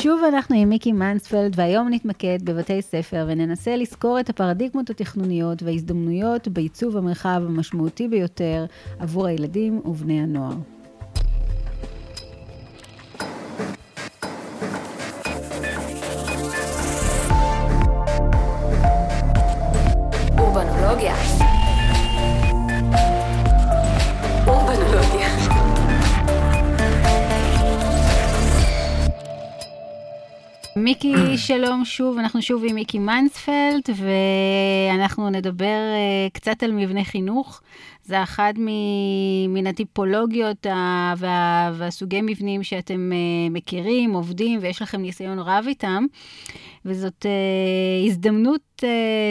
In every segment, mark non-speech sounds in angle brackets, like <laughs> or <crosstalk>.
שוב אנחנו עם מיקי מנספלד, והיום נתמקד בבתי ספר וננסה לזכור את הפרדיגמות התכנוניות וההזדמנויות בעיצוב המרחב המשמעותי ביותר עבור הילדים ובני הנוער. מיקי, <clears throat> שלום שוב, אנחנו שוב עם מיקי מנספלד, ואנחנו נדבר uh, קצת על מבנה חינוך. זה אחד מן הטיפולוגיות וה, והסוגי מבנים שאתם uh, מכירים, עובדים, ויש לכם ניסיון רב איתם. וזאת הזדמנות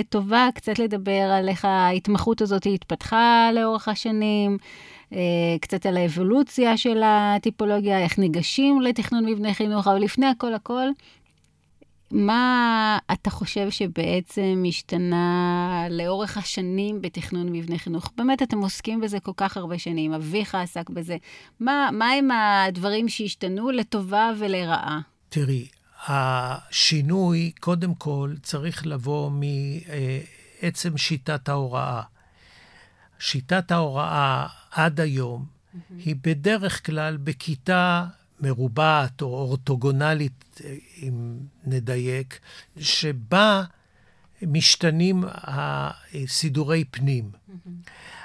טובה קצת לדבר על איך ההתמחות הזאת התפתחה לאורך השנים. קצת על האבולוציה של הטיפולוגיה, איך ניגשים לתכנון מבנה חינוך, אבל לפני הכל הכל, מה אתה חושב שבעצם השתנה לאורך השנים בתכנון מבנה חינוך? באמת, אתם עוסקים בזה כל כך הרבה שנים, אביך עסק בזה. מה, מה הם הדברים שהשתנו לטובה ולרעה? תראי, השינוי, קודם כל, צריך לבוא מעצם שיטת ההוראה. שיטת ההוראה עד היום mm-hmm. היא בדרך כלל בכיתה מרובעת או אורתוגונלית, אם נדייק, שבה משתנים הסידורי פנים.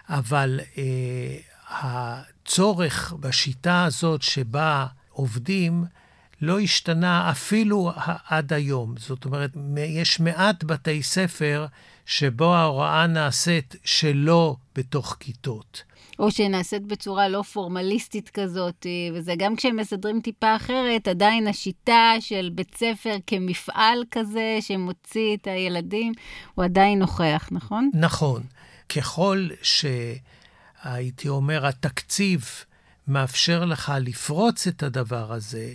אבל אה, הצורך בשיטה הזאת שבה עובדים, לא השתנה אפילו עד היום. זאת אומרת, יש מעט בתי ספר שבו ההוראה נעשית שלא בתוך כיתות. או שנעשית בצורה לא פורמליסטית כזאת, וזה גם כשהם מסדרים טיפה אחרת, עדיין השיטה של בית ספר כמפעל כזה שמוציא את הילדים, הוא עדיין נוכח, נכון? נכון. ככל שהייתי אומר, התקציב מאפשר לך לפרוץ את הדבר הזה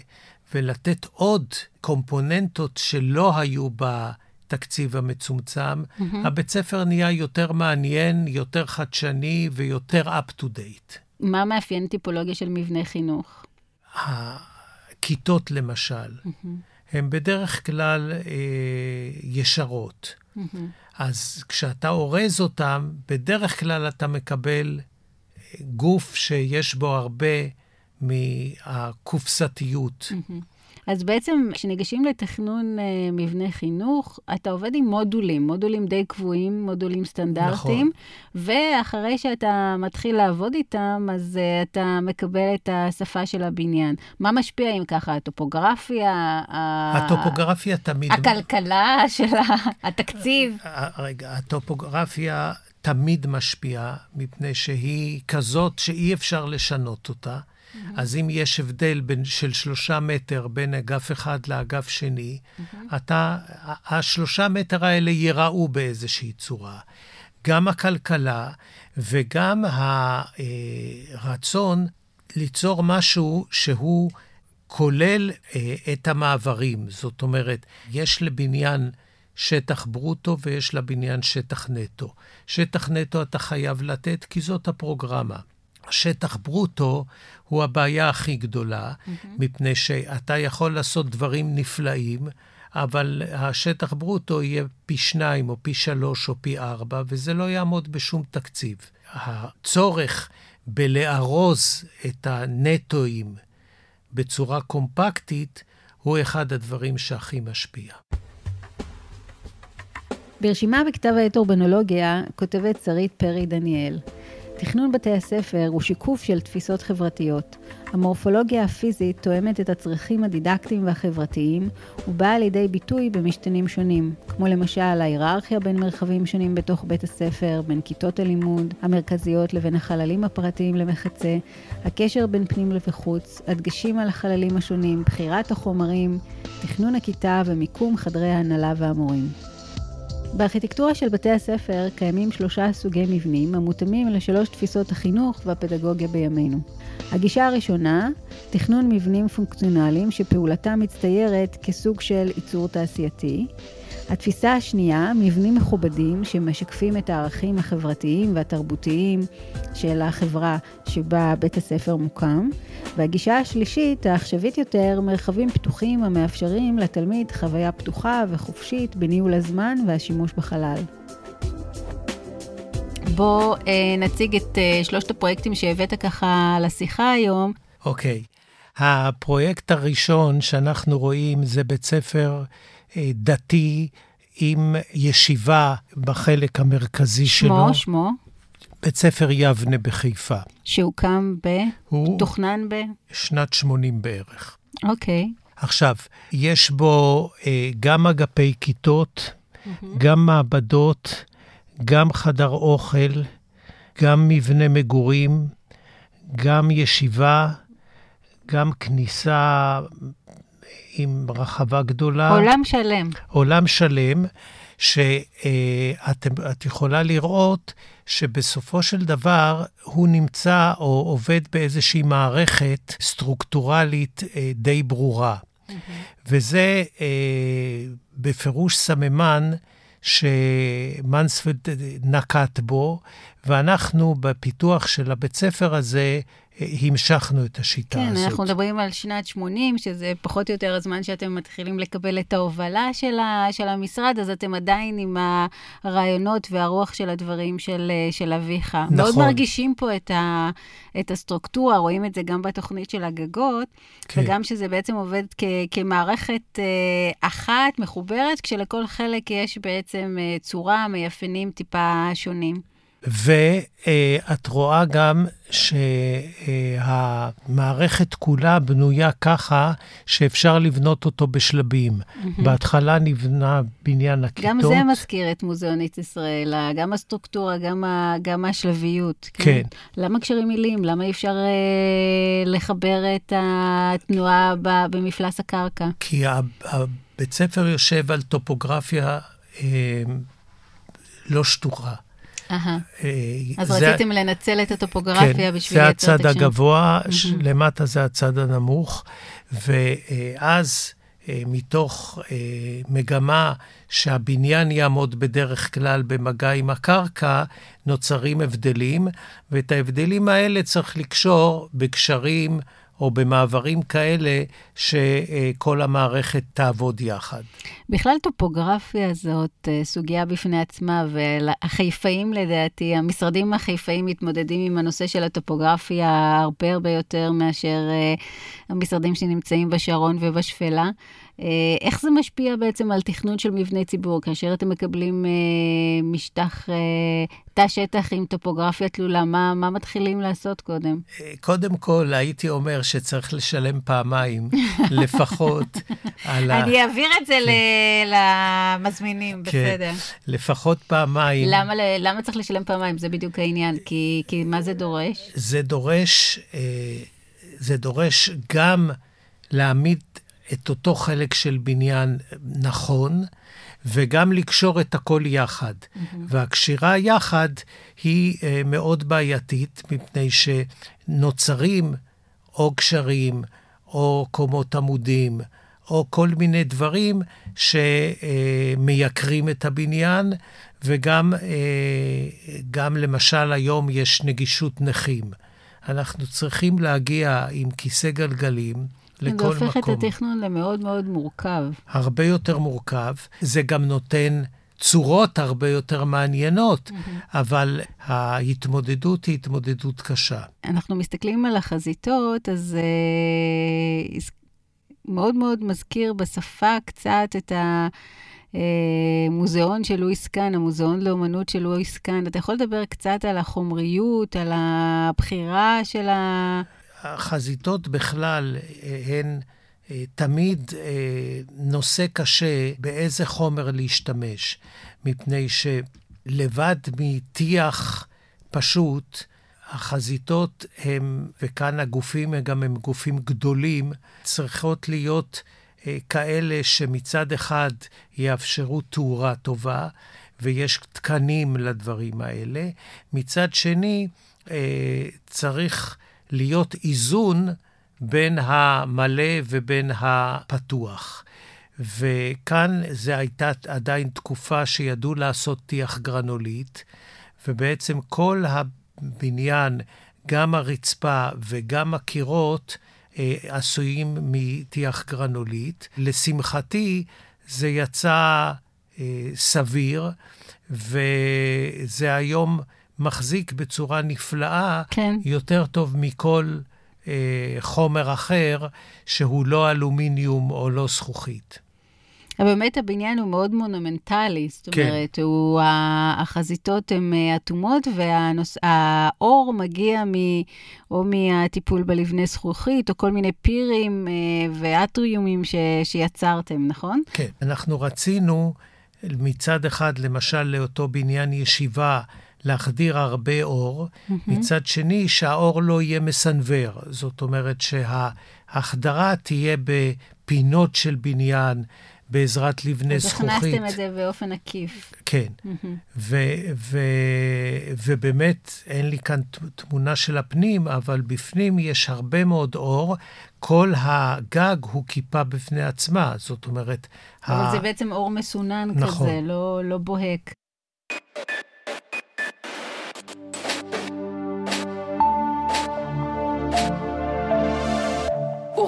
ולתת עוד קומפוננטות שלא היו בה התקציב המצומצם, mm-hmm. הבית ספר נהיה יותר מעניין, יותר חדשני ויותר up to date. מה מאפיין טיפולוגיה של מבנה חינוך? הכיתות, למשל, mm-hmm. הן בדרך כלל אה, ישרות. Mm-hmm. אז כשאתה אורז אותן, בדרך כלל אתה מקבל אה, גוף שיש בו הרבה מהקופסתיות. Mm-hmm. אז בעצם כשניגשים לתכנון uh, מבנה חינוך, אתה עובד עם מודולים, מודולים די קבועים, מודולים סטנדרטיים, נכון. ואחרי שאתה מתחיל לעבוד איתם, אז uh, אתה מקבל את השפה של הבניין. מה משפיע אם ככה? הטופוגרפיה? הטופוגרפיה תמיד... הכלכלה של התקציב? רגע, הטופוגרפיה... תמיד משפיעה, מפני שהיא כזאת שאי אפשר לשנות אותה. Mm-hmm. אז אם יש הבדל בין, של שלושה מטר בין אגף אחד לאגף שני, mm-hmm. אתה, השלושה מטר האלה ייראו באיזושהי צורה. גם הכלכלה וגם הרצון ליצור משהו שהוא כולל אה, את המעברים. זאת אומרת, יש לבניין שטח ברוטו ויש לבניין שטח נטו. שטח נטו אתה חייב לתת כי זאת הפרוגרמה. שטח ברוטו הוא הבעיה הכי גדולה, mm-hmm. מפני שאתה יכול לעשות דברים נפלאים, אבל השטח ברוטו יהיה פי שניים או פי שלוש או פי ארבע, וזה לא יעמוד בשום תקציב. הצורך בלארוז את הנטואים בצורה קומפקטית, הוא אחד הדברים שהכי משפיע. ברשימה בכתב העת אורבנולוגיה כותבת שרית פרי דניאל. תכנון בתי הספר הוא שיקוף של תפיסות חברתיות. המורפולוגיה הפיזית תואמת את הצרכים הדידקטיים והחברתיים ובאה לידי ביטוי במשתנים שונים, כמו למשל ההיררכיה בין מרחבים שונים בתוך בית הספר, בין כיתות הלימוד המרכזיות לבין החללים הפרטיים למחצה, הקשר בין פנים וחוץ, הדגשים על החללים השונים, בחירת החומרים, תכנון הכיתה ומיקום חדרי ההנהלה והמורים. בארכיטקטורה של בתי הספר קיימים שלושה סוגי מבנים המותאמים לשלוש תפיסות החינוך והפדגוגיה בימינו. הגישה הראשונה, תכנון מבנים פונקציונליים שפעולתם מצטיירת כסוג של ייצור תעשייתי. התפיסה השנייה, מבנים מכובדים שמשקפים את הערכים החברתיים והתרבותיים של החברה שבה בית הספר מוקם. והגישה השלישית, העכשווית יותר, מרחבים פתוחים המאפשרים לתלמיד חוויה פתוחה וחופשית בניהול הזמן והשימוש בחלל. בוא אה, נציג את אה, שלושת הפרויקטים שהבאת ככה לשיחה היום. אוקיי. Okay. הפרויקט הראשון שאנחנו רואים זה בית ספר דתי עם ישיבה בחלק המרכזי שמו, שלו. שמו, שמו? בית ספר יבנה בחיפה. שהוקם ב... הוא... תוכנן ב... שנת 80 בערך. אוקיי. עכשיו, יש בו אה, גם אגפי כיתות, mm-hmm. גם מעבדות, גם חדר אוכל, גם מבנה מגורים, גם ישיבה, גם כניסה עם רחבה גדולה. עולם שלם. עולם שלם, שאת יכולה לראות שבסופו של דבר הוא נמצא או עובד באיזושהי מערכת סטרוקטורלית אה, די ברורה. Mm-hmm. וזה אה, בפירוש סממן שמנספלד נקט בו, ואנחנו בפיתוח של הבית ספר הזה המשכנו את השיטה כן, הזאת. כן, אנחנו מדברים על שנת 80, שזה פחות או יותר הזמן שאתם מתחילים לקבל את ההובלה של, ה, של המשרד, אז אתם עדיין עם הרעיונות והרוח של הדברים של, של אביך. נכון. מאוד מרגישים פה את, ה, את הסטרוקטורה, רואים את זה גם בתוכנית של הגגות, כן. וגם שזה בעצם עובד כ, כמערכת אה, אחת, מחוברת, כשלכל חלק יש בעצם אה, צורה, מאפיינים טיפה שונים. ואת רואה גם שהמערכת כולה בנויה ככה שאפשר לבנות אותו בשלבים. Mm-hmm. בהתחלה נבנה בניין הכיתות. גם זה מזכיר את מוזיאונית ישראל, גם הסטרוקטורה, גם, ה, גם השלביות. כן. כן. למה קשרים מילים? למה אי אפשר אה, לחבר את התנועה במפלס הקרקע? כי הבית ספר יושב על טופוגרפיה אה, לא שטוחה. אה, אז רציתם לנצל את הטופוגרפיה כן, בשביל השם. זה הצד הגבוה, למטה זה הצד הנמוך, ואז אה, מתוך אה, מגמה שהבניין יעמוד בדרך כלל במגע עם הקרקע, נוצרים הבדלים, ואת ההבדלים האלה צריך לקשור בקשרים או במעברים כאלה שכל המערכת תעבוד יחד. בכלל טופוגרפיה זאת אה, סוגיה בפני עצמה, והחיפאים לדעתי, המשרדים החיפאים מתמודדים עם הנושא של הטופוגרפיה הרבה הרבה יותר מאשר אה, המשרדים שנמצאים בשרון ובשפלה. אה, איך זה משפיע בעצם על תכנון של מבני ציבור, כאשר אתם מקבלים אה, משטח, אה, תא שטח עם טופוגרפיה תלולה, מה, מה מתחילים לעשות קודם? קודם כל, הייתי אומר שצריך לשלם פעמיים, <laughs> לפחות על ה... אני אעביר את זה כן. למזמינים, כן. בסדר. לפחות פעמיים. למה, למה צריך לשלם פעמיים? זה בדיוק העניין, כי, כי מה זה דורש? זה דורש, זה דורש גם להעמיד את אותו חלק של בניין נכון, וגם לקשור את הכל יחד. Mm-hmm. והקשירה יחד היא uh, מאוד בעייתית, מפני שנוצרים או גשרים, או קומות עמודים, או כל מיני דברים שמייקרים את הבניין, וגם, uh, גם למשל היום יש נגישות נכים. אנחנו צריכים להגיע עם כיסא גלגלים, לכל מקום. זה הופך את התכנון למאוד מאוד מורכב. הרבה יותר מורכב. זה גם נותן צורות הרבה יותר מעניינות, mm-hmm. אבל ההתמודדות היא התמודדות קשה. אנחנו מסתכלים על החזיתות, אז uh, מאוד מאוד מזכיר בשפה קצת את ה... מוזיאון של לואיס קאן, המוזיאון לאומנות של לואיס קאן. אתה יכול לדבר קצת על החומריות, על הבחירה של ה... החזיתות בכלל אה, הן אה, תמיד אה, נושא קשה באיזה חומר להשתמש, מפני שלבד מטיח פשוט, החזיתות הם, וכאן הגופים הם גם הם גופים גדולים, צריכות להיות כאלה שמצד אחד יאפשרו תאורה טובה, ויש תקנים לדברים האלה. מצד שני, צריך להיות איזון בין המלא ובין הפתוח. וכאן זו הייתה עדיין תקופה שידעו לעשות טיח גרנולית, ובעצם כל הבניין, גם הרצפה וגם הקירות, אה, עשויים מטיח גרנולית. לשמחתי, זה יצא אה, סביר, וזה היום מחזיק בצורה נפלאה, כן. יותר טוב מכל אה, חומר אחר שהוא לא אלומיניום או לא זכוכית. אבל באמת הבניין הוא מאוד מונומנטלי, זאת כן. אומרת, הוא, החזיתות הן אה, אטומות והאור מגיע מ, או מהטיפול בלבני זכוכית, או כל מיני פירים אה, ואטריומים ש, שיצרתם, נכון? כן, אנחנו רצינו מצד אחד, למשל, לאותו בניין ישיבה, להחדיר הרבה אור, mm-hmm. מצד שני, שהאור לא יהיה מסנוור. זאת אומרת שההחדרה תהיה בפינות של בניין, בעזרת לבני אז זכוכית. אז הכנסתם את זה באופן עקיף. כן. Mm-hmm. ו- ו- ובאמת, אין לי כאן תמונה של הפנים, אבל בפנים יש הרבה מאוד אור. כל הגג הוא כיפה בפני עצמה, זאת אומרת... אבל ה... זה בעצם אור מסונן נכון. כזה, לא, לא בוהק.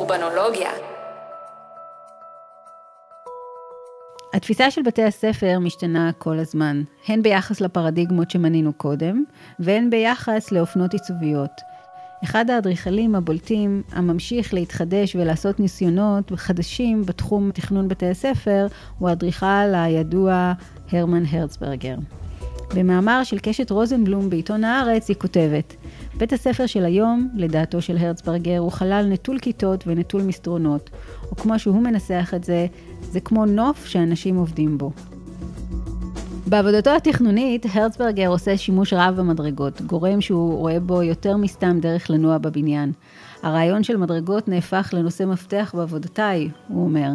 אורבנולוגיה התפיסה של בתי הספר משתנה כל הזמן, הן ביחס לפרדיגמות שמנינו קודם, והן ביחס לאופנות עיצוביות. אחד האדריכלים הבולטים הממשיך להתחדש ולעשות ניסיונות חדשים בתחום תכנון בתי הספר הוא האדריכל הידוע הרמן הרצברגר. במאמר של קשת רוזנבלום בעיתון הארץ היא כותבת בית הספר של היום, לדעתו של הרצברגר, הוא חלל נטול כיתות ונטול מסדרונות, או כמו שהוא מנסח את זה, זה כמו נוף שאנשים עובדים בו. בעבודתו התכנונית, הרצברגר עושה שימוש רב במדרגות, גורם שהוא רואה בו יותר מסתם דרך לנוע בבניין. הרעיון של מדרגות נהפך לנושא מפתח בעבודותיי, הוא אומר.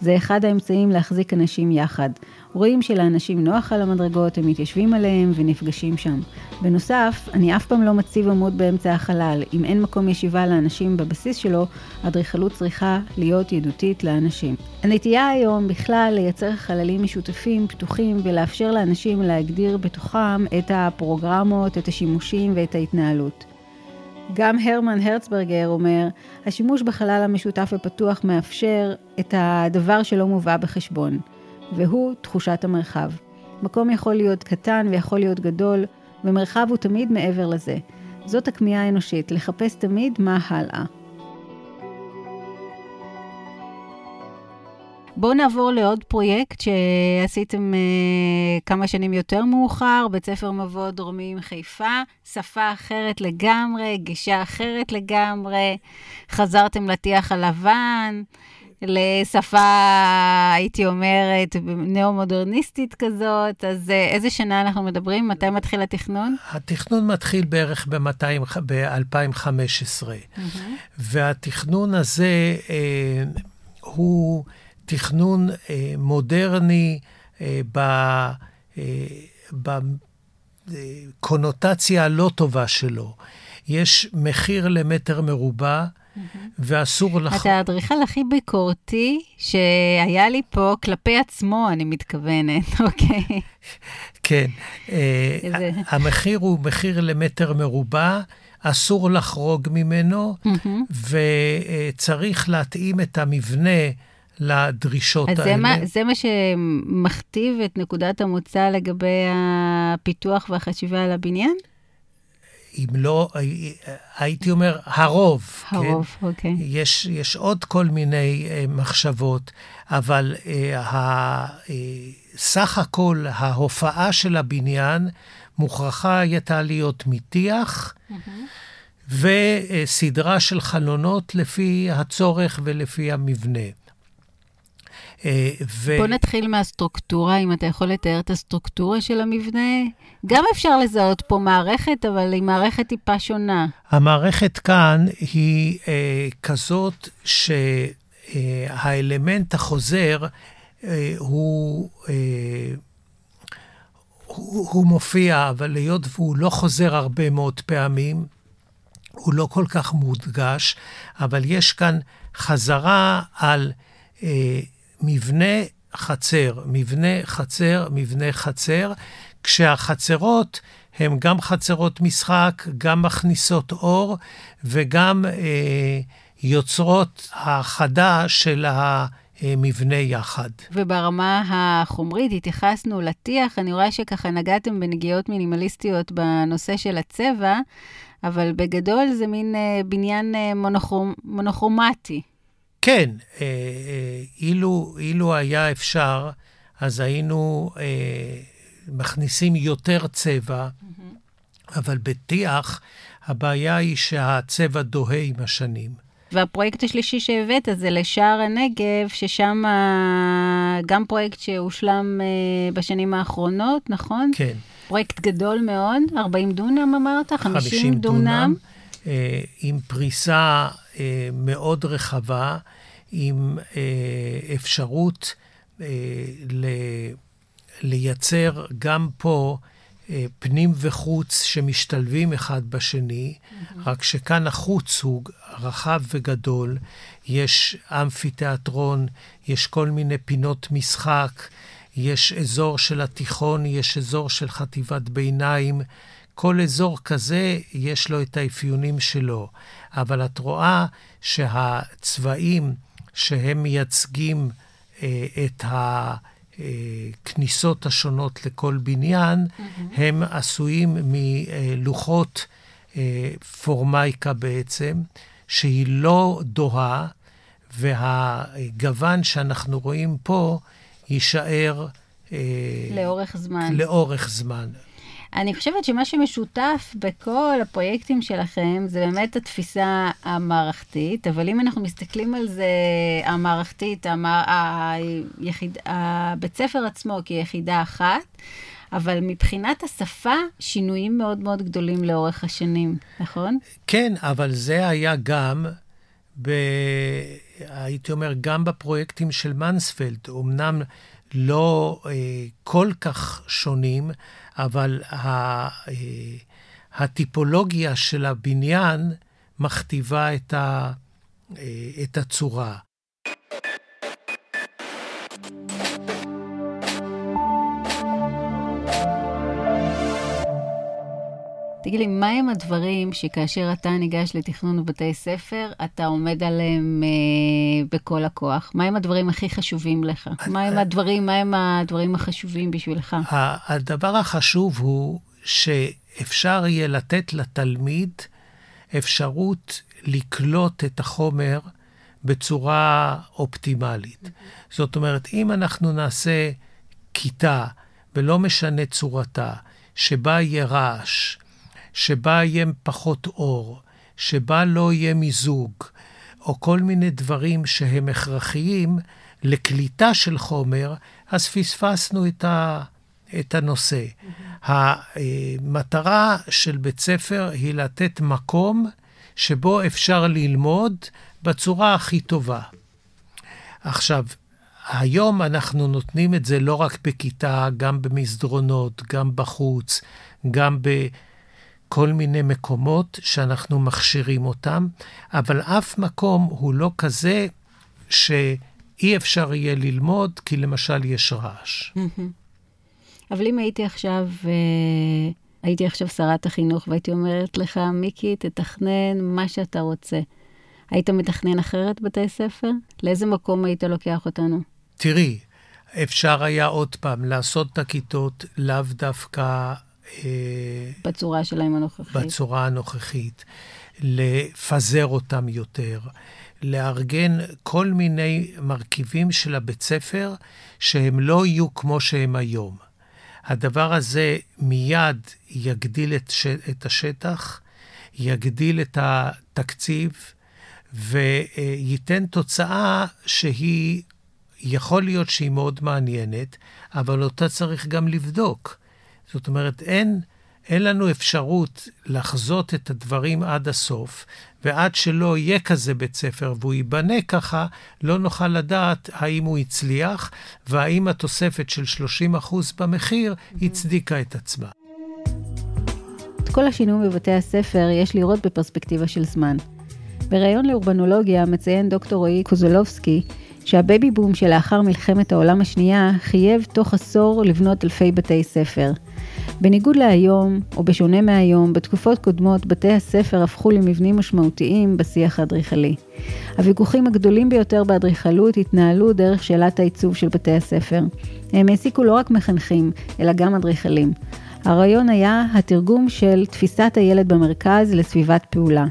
זה אחד האמצעים להחזיק אנשים יחד. רואים שלאנשים נוח על המדרגות, הם מתיישבים עליהם ונפגשים שם. בנוסף, אני אף פעם לא מציב עמוד באמצע החלל. אם אין מקום ישיבה לאנשים בבסיס שלו, האדריכלות צריכה להיות ידידותית לאנשים. הנטייה היום בכלל לייצר חללים משותפים, פתוחים, ולאפשר לאנשים להגדיר בתוכם את הפרוגרמות, את השימושים ואת ההתנהלות. גם הרמן הרצברגר אומר, השימוש בחלל המשותף ופתוח מאפשר את הדבר שלא מובא בחשבון, והוא תחושת המרחב. מקום יכול להיות קטן ויכול להיות גדול, ומרחב הוא תמיד מעבר לזה. זאת הכמיהה האנושית, לחפש תמיד מה הלאה. בואו נעבור לעוד פרויקט שעשיתם uh, כמה שנים יותר מאוחר, בית ספר מבוא דרומי עם חיפה, שפה אחרת לגמרי, גישה אחרת לגמרי, חזרתם לטיח הלבן, לשפה, הייתי אומרת, נאו-מודרניסטית כזאת, אז uh, איזה שנה אנחנו מדברים? מתי מתחיל התכנון? התכנון מתחיל בערך ב-2015, mm-hmm. והתכנון הזה uh, הוא... תכנון אה, מודרני אה, ב, אה, בקונוטציה הלא טובה שלו. יש מחיר למטר מרובע, mm-hmm. ואסור לך... אתה האדריכל הכי ביקורתי שהיה לי פה כלפי עצמו, אני מתכוונת, <laughs> אוקיי? כן. איזה... המחיר הוא מחיר למטר מרובע. אסור לחרוג ממנו, mm-hmm. וצריך להתאים את המבנה לדרישות אז האלה. אז זה, זה מה שמכתיב את נקודת המוצא לגבי הפיתוח והחשיבה על הבניין? אם לא, הייתי אומר, הרוב. הרוב, כן? אוקיי. יש, יש עוד כל מיני uh, מחשבות, אבל uh, ה, uh, סך הכל ההופעה של הבניין מוכרחה הייתה להיות מטיח. Mm-hmm. וסדרה של חלונות לפי הצורך ולפי המבנה. אה, ו... בוא נתחיל מהסטרוקטורה, אם אתה יכול לתאר את הסטרוקטורה של המבנה. גם אפשר לזהות פה מערכת, אבל היא מערכת טיפה שונה. המערכת כאן היא אה, כזאת שהאלמנט החוזר אה, הוא... אה, הוא, הוא מופיע, אבל היות והוא לא חוזר הרבה מאוד פעמים, הוא לא כל כך מודגש, אבל יש כאן חזרה על אה, מבנה חצר, מבנה חצר, מבנה חצר, כשהחצרות הן גם חצרות משחק, גם מכניסות אור וגם אה, יוצרות האחדה של המבנה יחד. וברמה החומרית התייחסנו לטיח, אני רואה שככה נגעתם בנגיעות מינימליסטיות בנושא של הצבע, אבל בגדול זה מין אה, בניין אה, מונוכרומ, מונוכרומטי. כן, אה, אה, אילו, אילו היה אפשר, אז היינו אה, מכניסים יותר צבע, mm-hmm. אבל בטיח הבעיה היא שהצבע דוהה עם השנים. והפרויקט השלישי שהבאת זה לשער הנגב, ששם גם פרויקט שהושלם אה, בשנים האחרונות, נכון? כן. פרויקט גדול מאוד, 40 דונם אמרת? 50, 50 דונם. דונם עם פריסה אה, מאוד רחבה, עם אפשרות ל... לייצר גם פה פנים וחוץ שמשתלבים אחד בשני, mm-hmm. רק שכאן החוץ הוא רחב וגדול, יש אמפיתיאטרון, יש כל מיני פינות משחק, יש אזור של התיכון, יש אזור של חטיבת ביניים. כל אזור כזה יש לו את האפיונים שלו, אבל את רואה שהצבעים שהם מייצגים אה, את הכניסות השונות לכל בניין, mm-hmm. הם עשויים מלוחות אה, פורמייקה בעצם, שהיא לא דוהה, והגוון שאנחנו רואים פה יישאר... אה, לאורך זמן. לאורך זמן. אני חושבת שמה שמשותף בכל הפרויקטים שלכם זה באמת התפיסה המערכתית, אבל אם אנחנו מסתכלים על זה, המערכתית, המע... היחיד... הבית ספר עצמו כיחידה אחת, אבל מבחינת השפה, שינויים מאוד מאוד גדולים לאורך השנים, נכון? כן, אבל זה היה גם, ב... הייתי אומר, גם בפרויקטים של מנספלד, אמנם לא אה, כל כך שונים, אבל ה... אה, הטיפולוגיה של הבניין מכתיבה את, ה... אה, את הצורה. תגיד לי, מהם הדברים שכאשר אתה ניגש לתכנון בבתי ספר, אתה עומד עליהם אה, בכל הכוח? מהם הדברים הכי חשובים לך? מהם הדברים, מהם הדברים החשובים בשבילך? הדבר החשוב הוא שאפשר יהיה לתת לתלמיד אפשרות לקלוט את החומר בצורה אופטימלית. זאת אומרת, אם אנחנו נעשה כיתה, ולא משנה צורתה, שבה יהיה רעש, שבה יהיה פחות אור, שבה לא יהיה מיזוג, או כל מיני דברים שהם הכרחיים לקליטה של חומר, אז פספסנו את, ה, את הנושא. Mm-hmm. המטרה של בית ספר היא לתת מקום שבו אפשר ללמוד בצורה הכי טובה. עכשיו, היום אנחנו נותנים את זה לא רק בכיתה, גם במסדרונות, גם בחוץ, גם ב... כל מיני מקומות שאנחנו מכשירים אותם, אבל אף מקום הוא לא כזה שאי אפשר יהיה ללמוד, כי למשל יש רעש. אבל אם הייתי עכשיו, אה, הייתי עכשיו שרת החינוך והייתי אומרת לך, מיקי, תתכנן מה שאתה רוצה. היית מתכנן אחרת בתי ספר? לאיזה מקום היית לוקח אותנו? תראי, אפשר היה עוד פעם לעשות את הכיתות לאו דווקא בצורה שלהם הנוכחית. בצורה הנוכחית. לפזר אותם יותר, לארגן כל מיני מרכיבים של הבית ספר שהם לא יהיו כמו שהם היום. הדבר הזה מיד יגדיל את, ש... את השטח, יגדיל את התקציב וייתן תוצאה שהיא, יכול להיות שהיא מאוד מעניינת, אבל אותה צריך גם לבדוק. זאת אומרת, אין, אין לנו אפשרות לחזות את הדברים עד הסוף, ועד שלא יהיה כזה בית ספר והוא ייבנה ככה, לא נוכל לדעת האם הוא הצליח, והאם התוספת של 30% במחיר הצדיקה את עצמה. כל השינויים בבתי הספר יש לראות בפרספקטיבה של זמן. בריאיון לאורבנולוגיה מציין דוקטור רועי קוזולובסקי שהבייבי בום שלאחר מלחמת העולם השנייה חייב תוך עשור לבנות אלפי בתי ספר. בניגוד להיום, או בשונה מהיום, בתקופות קודמות בתי הספר הפכו למבנים משמעותיים בשיח האדריכלי. הוויכוחים הגדולים ביותר באדריכלות התנהלו דרך שאלת העיצוב של בתי הספר. הם העסיקו לא רק מחנכים, אלא גם אדריכלים. הרעיון היה התרגום של תפיסת הילד במרכז לסביבת פעולה.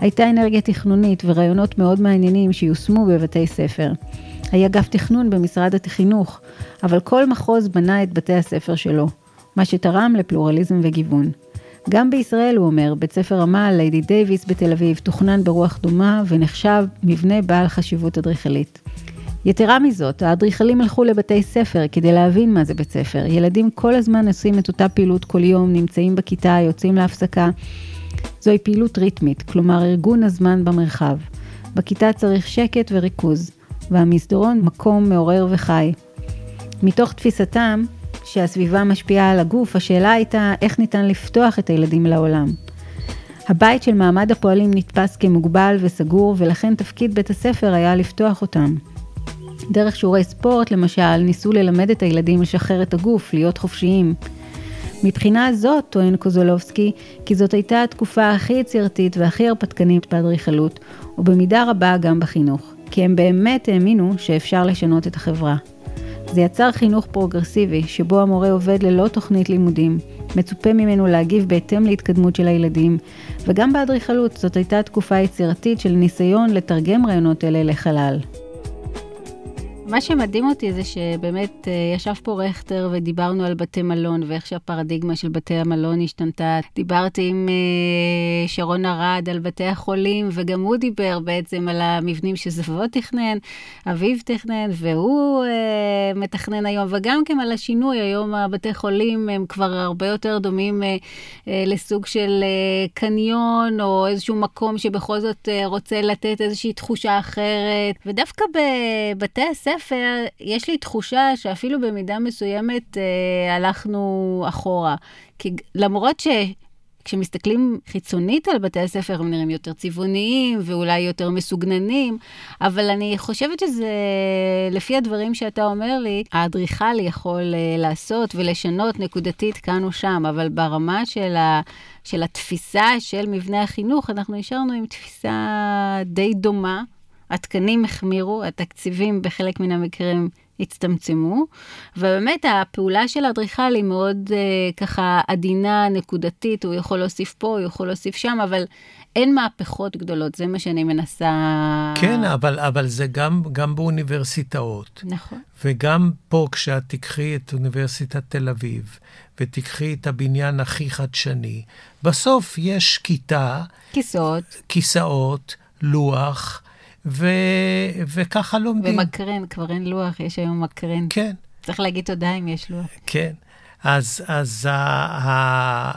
הייתה אנרגיה תכנונית ורעיונות מאוד מעניינים שיושמו בבתי ספר. היה אגף תכנון במשרד החינוך, אבל כל מחוז בנה את בתי הספר שלו, מה שתרם לפלורליזם וגיוון. גם בישראל, הוא אומר, בית ספר עמל, ליידי דייוויס בתל אביב, תוכנן ברוח דומה ונחשב מבנה בעל חשיבות אדריכלית. יתרה מזאת, האדריכלים הלכו לבתי ספר כדי להבין מה זה בית ספר. ילדים כל הזמן עושים את אותה פעילות כל יום, נמצאים בכיתה, יוצאים להפסקה. זוהי פעילות ריתמית, כלומר ארגון הזמן במרחב. בכיתה צריך שקט וריכוז, והמסדרון מקום מעורר וחי. מתוך תפיסתם שהסביבה משפיעה על הגוף, השאלה הייתה איך ניתן לפתוח את הילדים לעולם. הבית של מעמד הפועלים נתפס כמוגבל וסגור, ולכן תפקיד בית הספר היה לפתוח אותם. דרך שיעורי ספורט, למשל, ניסו ללמד את הילדים לשחרר את הגוף, להיות חופשיים. מבחינה זאת, טוען קוזולובסקי, כי זאת הייתה התקופה הכי יצירתית והכי הרפתקנית באדריכלות, ובמידה רבה גם בחינוך, כי הם באמת האמינו שאפשר לשנות את החברה. זה יצר חינוך פרוגרסיבי, שבו המורה עובד ללא תוכנית לימודים, מצופה ממנו להגיב בהתאם להתקדמות של הילדים, וגם באדריכלות זאת הייתה תקופה יצירתית של ניסיון לתרגם רעיונות אלה לחלל. מה שמדהים אותי זה שבאמת אה, ישב פה רכטר ודיברנו על בתי מלון ואיך שהפרדיגמה של בתי המלון השתנתה. דיברתי עם אה, שרון ארד על בתי החולים, וגם הוא דיבר בעצם על המבנים שזבו תכנן, אביו תכנן, והוא אה, מתכנן היום, וגם כן על השינוי. היום הבתי חולים הם כבר הרבה יותר דומים לסוג של קניון, או איזשהו מקום שבכל זאת רוצה לתת איזושהי תחושה אחרת. ודווקא בבתי הספר, הספר, יש לי תחושה שאפילו במידה מסוימת אה, הלכנו אחורה. כי למרות ש... כשמסתכלים חיצונית על בתי הספר, הם נראים יותר צבעוניים ואולי יותר מסוגננים, אבל אני חושבת שזה, לפי הדברים שאתה אומר לי, האדריכל יכול uh, לעשות ולשנות נקודתית כאן או שם, אבל ברמה של, ה, של התפיסה של מבנה החינוך, אנחנו נשארנו עם תפיסה די דומה. התקנים החמירו, התקציבים בחלק מן המקרים הצטמצמו, ובאמת הפעולה של האדריכל היא מאוד אה, ככה עדינה, נקודתית, הוא יכול להוסיף פה, הוא יכול להוסיף שם, אבל אין מהפכות גדולות, זה מה שאני מנסה... כן, אבל, אבל זה גם, גם באוניברסיטאות. נכון. וגם פה, כשאת תיקחי את אוניברסיטת תל אביב, ותיקחי את הבניין הכי חדשני, בסוף יש כיתה... כיסאות. כיסאות, לוח. ו... וככה לומדים. ומקרן, כבר אין לוח, יש היום מקרן. כן. צריך להגיד תודה אם יש לוח. כן. אז, אז ה, ה,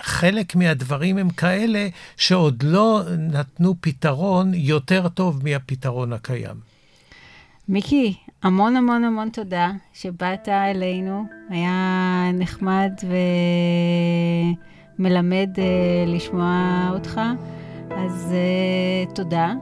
חלק מהדברים הם כאלה שעוד לא נתנו פתרון יותר טוב מהפתרון הקיים. מיקי, המון המון המון תודה שבאת אלינו. היה נחמד ומלמד uh, לשמוע אותך, אז uh, תודה.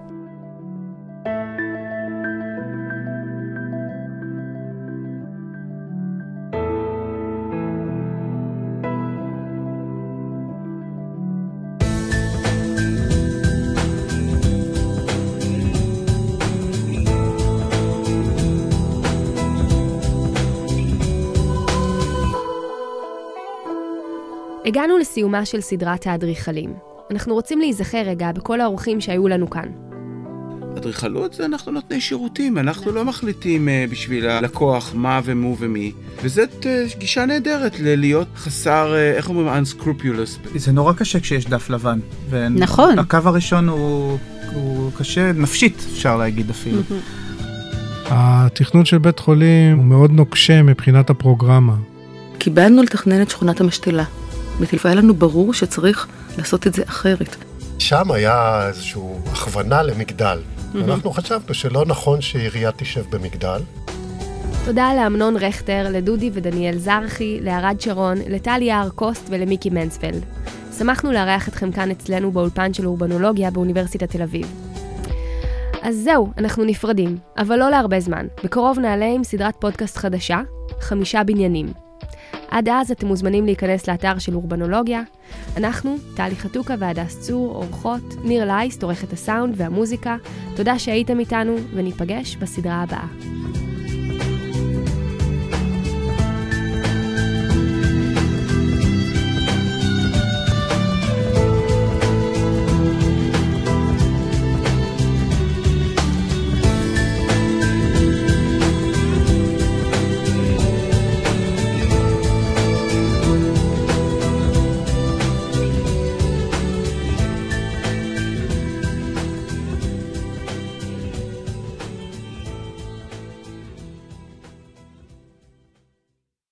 הגענו לסיומה של סדרת האדריכלים. אנחנו רוצים להיזכר רגע בכל האורחים שהיו לנו כאן. אדריכלות זה אנחנו נותני שירותים, אנחנו לא מחליטים uh, בשביל הלקוח מה ומו ומי, וזאת uh, גישה נהדרת ללהיות חסר, uh, איך אומרים, unscrupulous. זה נורא קשה כשיש דף לבן. נכון. הקו הראשון הוא, הוא קשה, נפשית אפשר להגיד אפילו. התכנון של בית חולים הוא מאוד נוקשה מבחינת הפרוגרמה. קיבלנו לתכנן את שכונת המשתלה. והיה לנו ברור שצריך לעשות את זה אחרת. שם היה איזושהי הכוונה למגדל. Mm-hmm. אנחנו חשבנו שלא נכון שעירייה תשב במגדל. תודה לאמנון רכטר, לדודי ודניאל זרחי, לערד שרון, לטלי יער קוסט ולמיקי מנספלד. שמחנו לארח אתכם כאן אצלנו באולפן של אורבנולוגיה באוניברסיטת תל אביב. אז זהו, אנחנו נפרדים, אבל לא להרבה זמן. בקרוב נעלה עם סדרת פודקאסט חדשה, חמישה בניינים. עד אז אתם מוזמנים להיכנס לאתר של אורבנולוגיה. אנחנו, טלי חתוקה והדס צור, אורחות, ניר לייסט, עורכת הסאונד והמוזיקה. תודה שהייתם איתנו, וניפגש בסדרה הבאה.